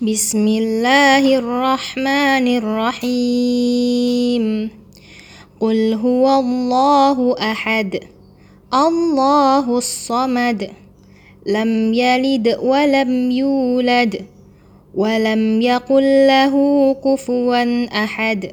بسم الله الرحمن الرحيم قل هو الله أحد الله الصمد لم يلد ولم يولد ولم يقل له كفوا أحد